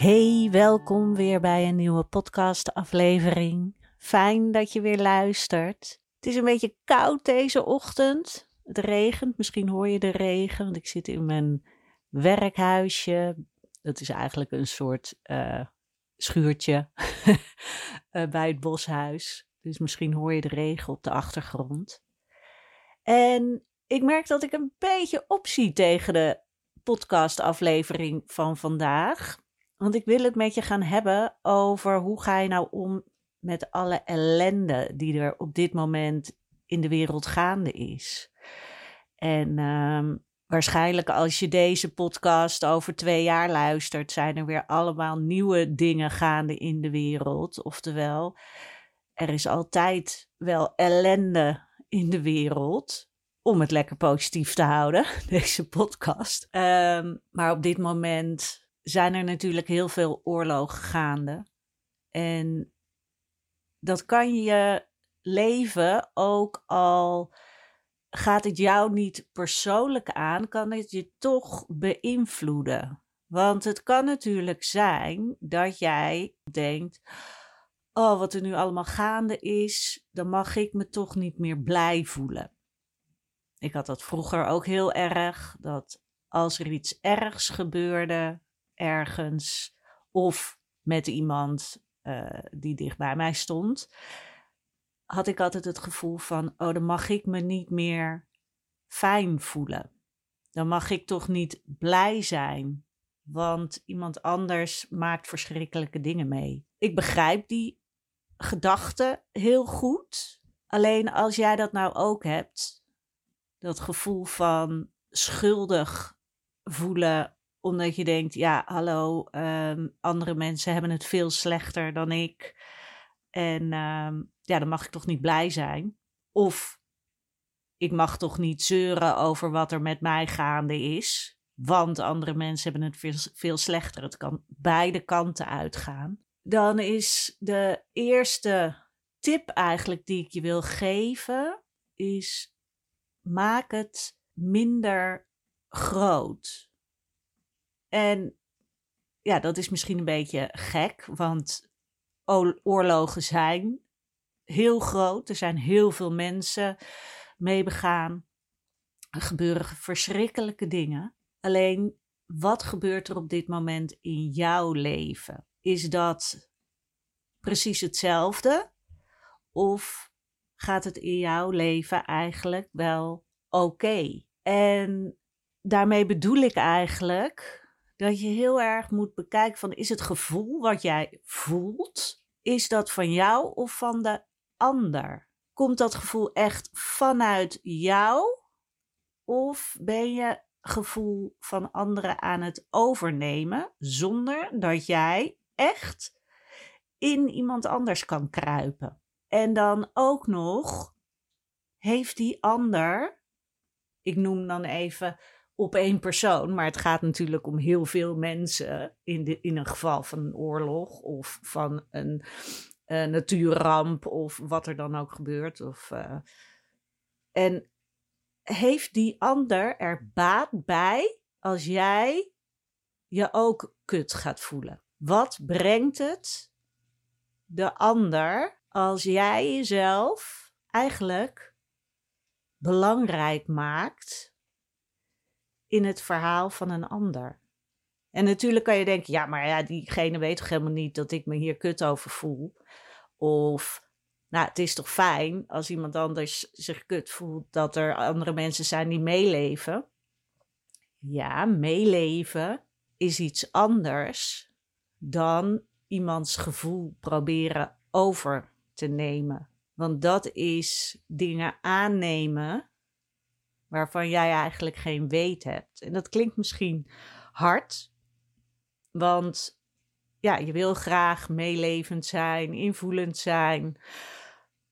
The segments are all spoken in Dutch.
Hey, welkom weer bij een nieuwe podcastaflevering. Fijn dat je weer luistert. Het is een beetje koud deze ochtend. Het regent, misschien hoor je de regen, want ik zit in mijn werkhuisje. Dat is eigenlijk een soort uh, schuurtje uh, bij het boshuis. Dus misschien hoor je de regen op de achtergrond. En ik merk dat ik een beetje opzie tegen de podcastaflevering van vandaag. Want ik wil het met je gaan hebben over hoe ga je nou om met alle ellende die er op dit moment in de wereld gaande is. En uh, waarschijnlijk als je deze podcast over twee jaar luistert, zijn er weer allemaal nieuwe dingen gaande in de wereld. Oftewel, er is altijd wel ellende in de wereld. Om het lekker positief te houden, deze podcast. Um, maar op dit moment zijn er natuurlijk heel veel oorlogen gaande. En dat kan je leven ook al gaat het jou niet persoonlijk aan, kan het je toch beïnvloeden. Want het kan natuurlijk zijn dat jij denkt: Oh, wat er nu allemaal gaande is, dan mag ik me toch niet meer blij voelen. Ik had dat vroeger ook heel erg, dat als er iets ergs gebeurde, ergens of met iemand uh, die dicht bij mij stond, had ik altijd het gevoel van, oh, dan mag ik me niet meer fijn voelen. Dan mag ik toch niet blij zijn, want iemand anders maakt verschrikkelijke dingen mee. Ik begrijp die gedachte heel goed. Alleen als jij dat nou ook hebt, dat gevoel van schuldig voelen omdat je denkt, ja, hallo, um, andere mensen hebben het veel slechter dan ik. En um, ja, dan mag ik toch niet blij zijn. Of ik mag toch niet zeuren over wat er met mij gaande is. Want andere mensen hebben het veel, veel slechter. Het kan beide kanten uitgaan. Dan is de eerste tip eigenlijk die ik je wil geven, is maak het minder groot. En ja, dat is misschien een beetje gek, want oorlogen zijn heel groot. Er zijn heel veel mensen mee begaan. Er gebeuren verschrikkelijke dingen. Alleen, wat gebeurt er op dit moment in jouw leven? Is dat precies hetzelfde? Of gaat het in jouw leven eigenlijk wel oké? En daarmee bedoel ik eigenlijk dat je heel erg moet bekijken van is het gevoel wat jij voelt, is dat van jou of van de ander? Komt dat gevoel echt vanuit jou of ben je gevoel van anderen aan het overnemen zonder dat jij echt in iemand anders kan kruipen? En dan ook nog heeft die ander, ik noem dan even op één persoon, maar het gaat natuurlijk om heel veel mensen in, de, in een geval van een oorlog of van een natuurramp of wat er dan ook gebeurt. Of, uh, en heeft die ander er baat bij als jij je ook kut gaat voelen? Wat brengt het de ander als jij jezelf eigenlijk belangrijk maakt in het verhaal van een ander. En natuurlijk kan je denken, ja, maar ja, diegene weet toch helemaal niet dat ik me hier kut over voel. Of, nou, het is toch fijn als iemand anders zich kut voelt dat er andere mensen zijn die meeleven. Ja, meeleven is iets anders dan iemands gevoel proberen over te nemen. Want dat is dingen aannemen waarvan jij eigenlijk geen weet hebt. En dat klinkt misschien hard, want ja, je wil graag meelevend zijn, invoelend zijn.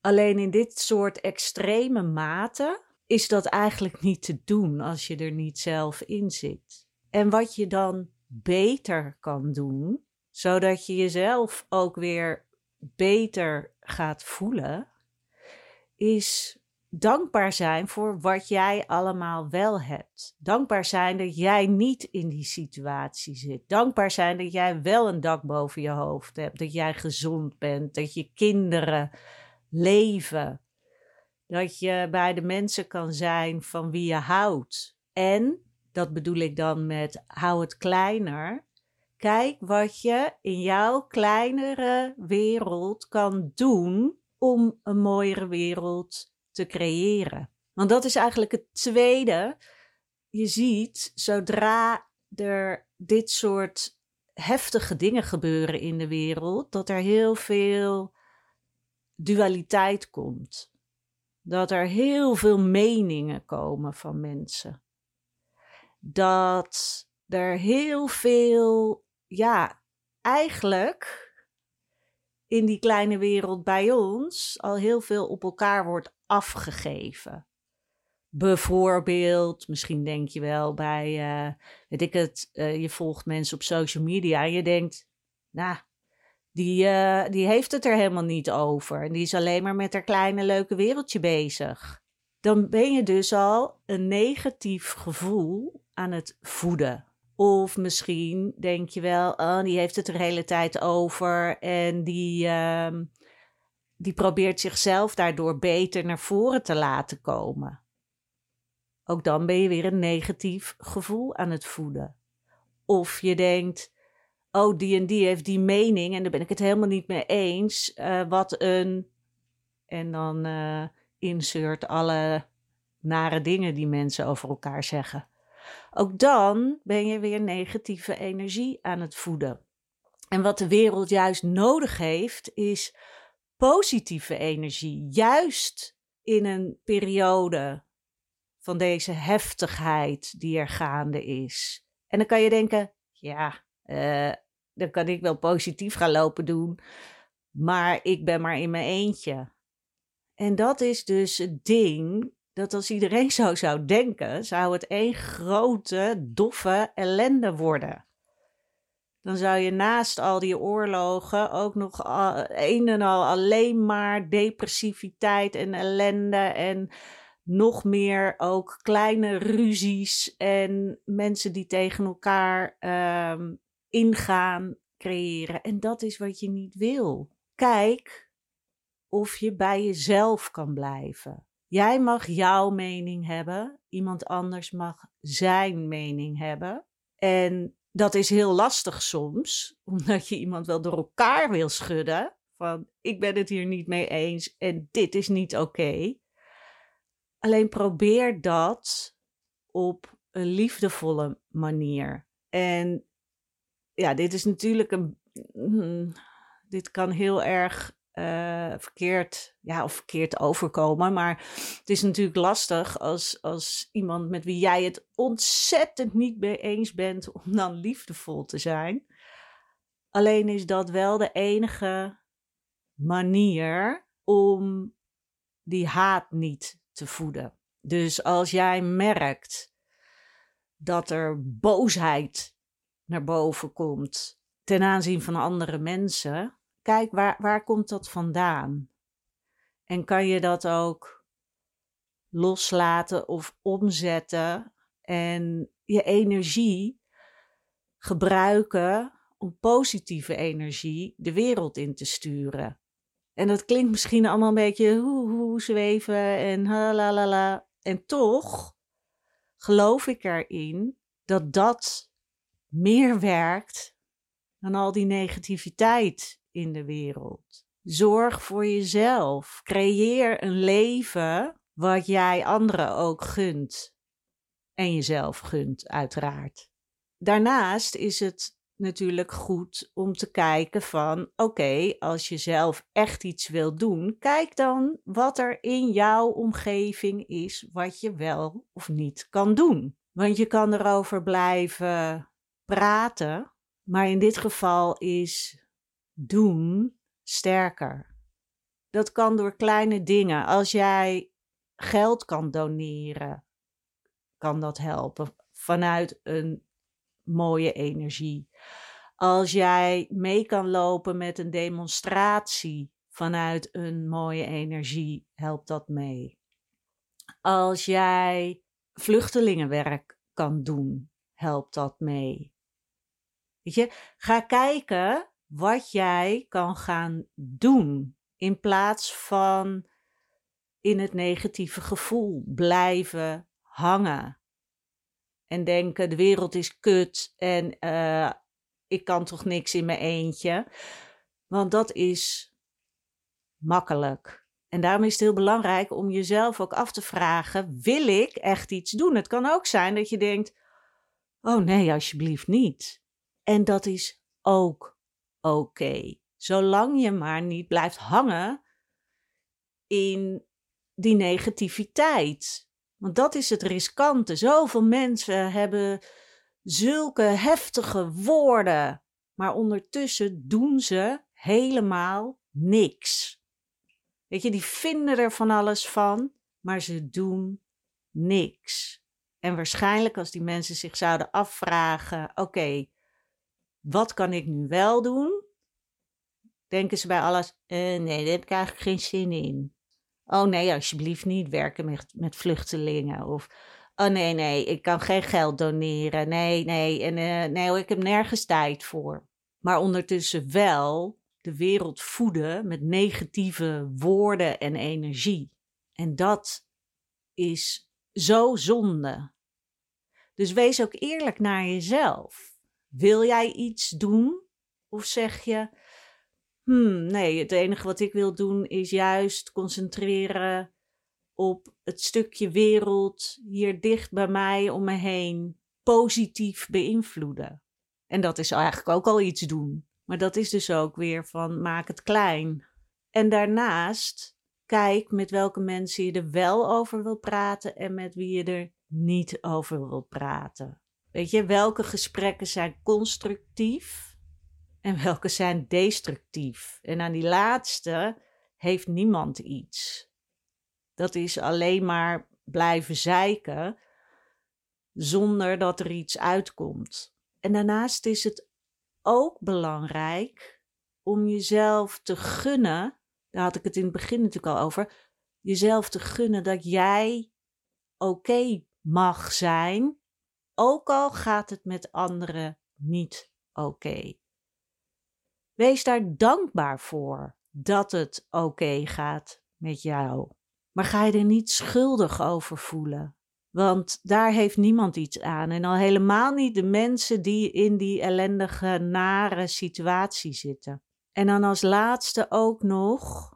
Alleen in dit soort extreme mate is dat eigenlijk niet te doen als je er niet zelf in zit. En wat je dan beter kan doen, zodat je jezelf ook weer beter gaat voelen, is dankbaar zijn voor wat jij allemaal wel hebt. Dankbaar zijn dat jij niet in die situatie zit. Dankbaar zijn dat jij wel een dak boven je hoofd hebt. Dat jij gezond bent. Dat je kinderen leven. Dat je bij de mensen kan zijn van wie je houdt. En, dat bedoel ik dan met hou het kleiner. Kijk wat je in jouw kleinere wereld kan doen om een mooiere wereld te creëren. Want dat is eigenlijk het tweede. Je ziet, zodra er dit soort heftige dingen gebeuren in de wereld, dat er heel veel dualiteit komt. Dat er heel veel meningen komen van mensen. Dat er heel veel, ja, eigenlijk in die kleine wereld bij ons al heel veel op elkaar wordt afgegeven. Bijvoorbeeld, misschien denk je wel bij, uh, weet ik het, uh, je volgt mensen op social media en je denkt, nou, die, uh, die heeft het er helemaal niet over. En die is alleen maar met haar kleine leuke wereldje bezig. Dan ben je dus al een negatief gevoel aan het voeden. Of misschien denk je wel, oh, die heeft het er de hele tijd over en die, uh, die probeert zichzelf daardoor beter naar voren te laten komen. Ook dan ben je weer een negatief gevoel aan het voeden. Of je denkt, oh, die en die heeft die mening en daar ben ik het helemaal niet mee eens. Uh, wat een. En dan uh, insert alle nare dingen die mensen over elkaar zeggen. Ook dan ben je weer negatieve energie aan het voeden. En wat de wereld juist nodig heeft, is positieve energie. Juist in een periode van deze heftigheid die er gaande is. En dan kan je denken, ja, uh, dan kan ik wel positief gaan lopen doen, maar ik ben maar in mijn eentje. En dat is dus het ding dat als iedereen zo zou denken, zou het één grote, doffe ellende worden. Dan zou je naast al die oorlogen ook nog een en al alleen maar depressiviteit en ellende en nog meer ook kleine ruzies en mensen die tegen elkaar um, ingaan creëren. En dat is wat je niet wil. Kijk of je bij jezelf kan blijven. Jij mag jouw mening hebben, iemand anders mag zijn mening hebben. En dat is heel lastig soms, omdat je iemand wel door elkaar wil schudden. Van ik ben het hier niet mee eens en dit is niet oké. Alleen probeer dat op een liefdevolle manier. En ja, dit is natuurlijk een. Hmm, dit kan heel erg uh, verkeerd, ja, of verkeerd overkomen. Maar het is natuurlijk lastig als, als iemand met wie jij het ontzettend niet mee eens bent om dan liefdevol te zijn. Alleen is dat wel de enige manier om die haat niet te voeden. Dus als jij merkt dat er boosheid naar boven komt ten aanzien van andere mensen, kijk, waar, waar komt dat vandaan? En kan je dat ook loslaten of omzetten en je energie gebruiken om positieve energie de wereld in te sturen? En dat klinkt misschien allemaal een beetje hoe, hoe zweven en la En toch geloof ik erin dat dat meer werkt dan al die negativiteit in de wereld. Zorg voor jezelf. Creëer een leven wat jij anderen ook gunt. En jezelf gunt, uiteraard. Daarnaast is het natuurlijk goed om te kijken van oké, als je zelf echt iets wil doen, kijk dan wat er in jouw omgeving is wat je wel of niet kan doen. Want je kan erover blijven praten, maar in dit geval is doen sterker. Dat kan door kleine dingen. Als jij geld kan doneren, kan dat helpen vanuit een mooie energie. Als jij mee kan lopen met een demonstratie vanuit een mooie energie, helpt dat mee. Als jij vluchtelingenwerk kan doen, helpt dat mee. Weet je, ga kijken wat jij kan gaan doen in plaats van in het negatieve gevoel blijven hangen. En denken, de wereld is kut en uh, ik kan toch niks in mijn eentje. Want dat is makkelijk. En daarom is het heel belangrijk om jezelf ook af te vragen: wil ik echt iets doen? Het kan ook zijn dat je denkt: oh nee, alsjeblieft niet. En dat is ook oké. Zolang je maar niet blijft hangen in die negativiteit. Want dat is het riskante. Zoveel mensen hebben zulke heftige woorden, maar ondertussen doen ze helemaal niks. Weet je, die vinden er van alles van, maar ze doen niks. En waarschijnlijk als die mensen zich zouden afvragen: oké, wat kan ik nu wel doen? Denken ze bij alles: uh, nee, daar heb ik eigenlijk geen zin in. Oh nee, alsjeblieft niet werken met, met vluchtelingen. Of oh nee, nee, ik kan geen geld doneren. Nee, nee, en, uh, nee, ik heb nergens tijd voor. Maar ondertussen wel de wereld voeden met negatieve woorden en energie. En dat is zo zonde. Dus wees ook eerlijk naar jezelf. Wil jij iets doen? Of zeg je, hmm, nee, het enige wat ik wil doen is juist concentreren op het stukje wereld hier dicht bij mij om me heen positief beïnvloeden. En dat is eigenlijk ook al iets doen. Maar dat is dus ook weer van maak het klein. En daarnaast kijk met welke mensen je er wel over wil praten en met wie je er niet over wil praten. Weet je, welke gesprekken zijn constructief en welke zijn destructief? En aan die laatste heeft niemand iets. Dat is alleen maar blijven zeiken zonder dat er iets uitkomt. En daarnaast is het ook belangrijk om jezelf te gunnen. Daar had ik het in het begin natuurlijk al over. Jezelf te gunnen dat jij oké mag zijn, ook al gaat het met anderen niet oké. Wees daar dankbaar voor dat het oké gaat met jou. Maar ga je er niet schuldig over voelen. Want daar heeft niemand iets aan. En al helemaal niet de mensen die in die ellendige, nare situatie zitten. En dan als laatste ook nog: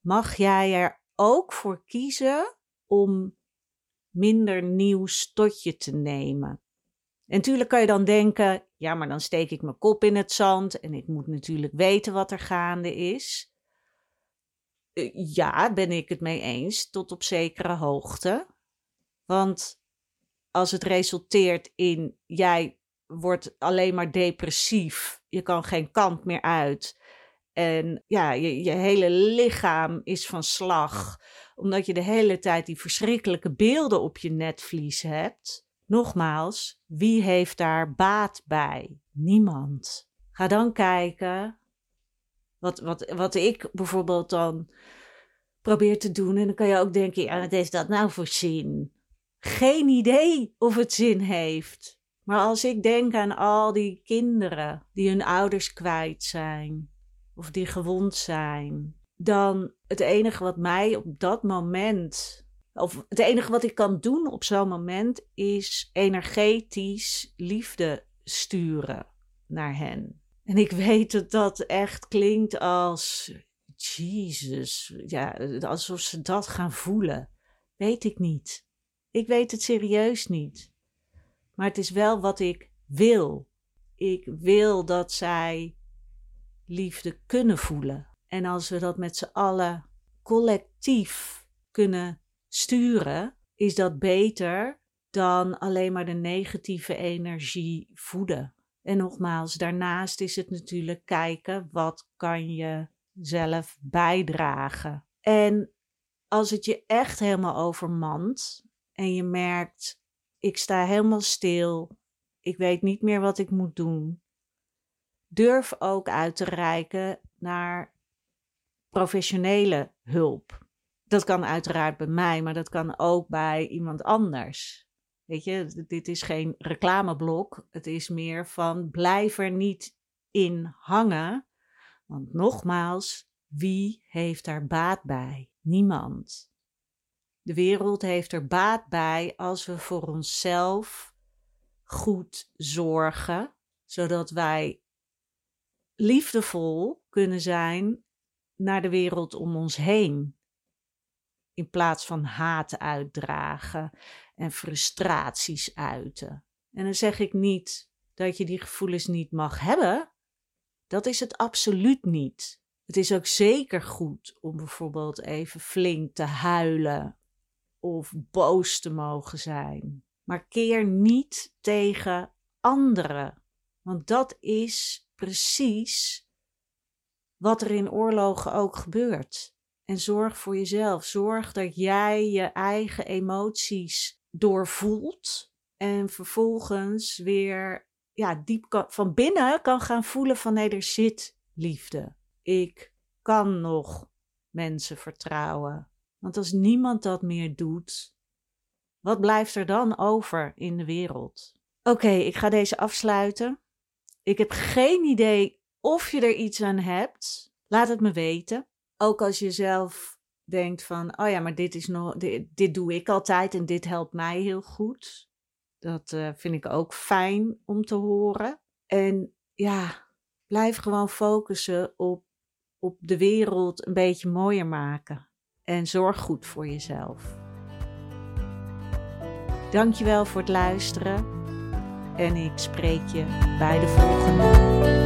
mag jij er ook voor kiezen om minder nieuws tot je te nemen. En natuurlijk kan je dan denken: ja, maar dan steek ik mijn kop in het zand en ik moet natuurlijk weten wat er gaande is. Eh, ja, ben ik het mee eens, tot op zekere hoogte. Want als het resulteert in jij wordt alleen maar depressief, je kan geen kant meer uit. En ja, je, hele lichaam is van slag, omdat je de hele tijd die verschrikkelijke beelden op je netvlies hebt. Nogmaals, wie heeft daar baat bij? Niemand. Ga dan kijken wat, wat, wat ik bijvoorbeeld dan probeer te doen. En dan kan je ook denken, ja, wat is dat nou voor zin? geen idee of het zin heeft. Maar als ik denk aan al die kinderen die hun ouders kwijt zijn of die gewond zijn, dan het enige wat mij op dat moment, of het enige wat ik kan doen op zo'n moment, is energetisch liefde sturen naar hen. En ik weet dat dat echt klinkt als Jezus, ja, alsof ze dat gaan voelen. Weet ik niet. Ik weet het serieus niet. Maar het is wel wat ik wil. Ik wil dat zij liefde kunnen voelen. En als we dat met z'n allen collectief kunnen sturen, is dat beter dan alleen maar de negatieve energie voeden. En nogmaals, daarnaast is het natuurlijk kijken wat kan je zelf bijdragen. En als het je echt helemaal overmand, en je merkt, ik sta helemaal stil, ik weet niet meer wat ik moet doen. Durf ook uit te reiken naar professionele hulp. Dat kan uiteraard bij mij, maar dat kan ook bij iemand anders. Weet je, dit is geen reclameblok. Het is meer van blijf er niet in hangen. Want nogmaals, wie heeft daar baat bij? Niemand. De wereld heeft er baat bij als we voor onszelf goed zorgen, zodat wij liefdevol kunnen zijn naar de wereld om ons heen. In plaats van haat uitdragen en frustraties uiten. En dan zeg ik niet dat je die gevoelens niet mag hebben. Dat is het absoluut niet. Het is ook zeker goed om bijvoorbeeld even flink te huilen of boos te mogen zijn. Maar keer niet tegen anderen, want dat is precies wat er in oorlogen ook gebeurt. En zorg voor jezelf. Zorg dat jij je eigen emoties doorvoelt en vervolgens weer ja, diep van binnen kan gaan voelen van nee, er zit liefde. Ik kan nog mensen vertrouwen. Want als niemand dat meer doet, wat blijft er dan over in de wereld? Oké, ik ga deze afsluiten. Ik heb geen idee of je er iets aan hebt. Laat het me weten. Ook als je zelf denkt van, oh ja, maar dit, is nog, dit, doe ik altijd en dit helpt mij heel goed. Dat uh, vind ik ook fijn om te horen. En ja, blijf gewoon focussen op, op de wereld een beetje mooier maken. En zorg goed voor jezelf. Dankjewel voor het luisteren. En ik spreek je bij de volgende.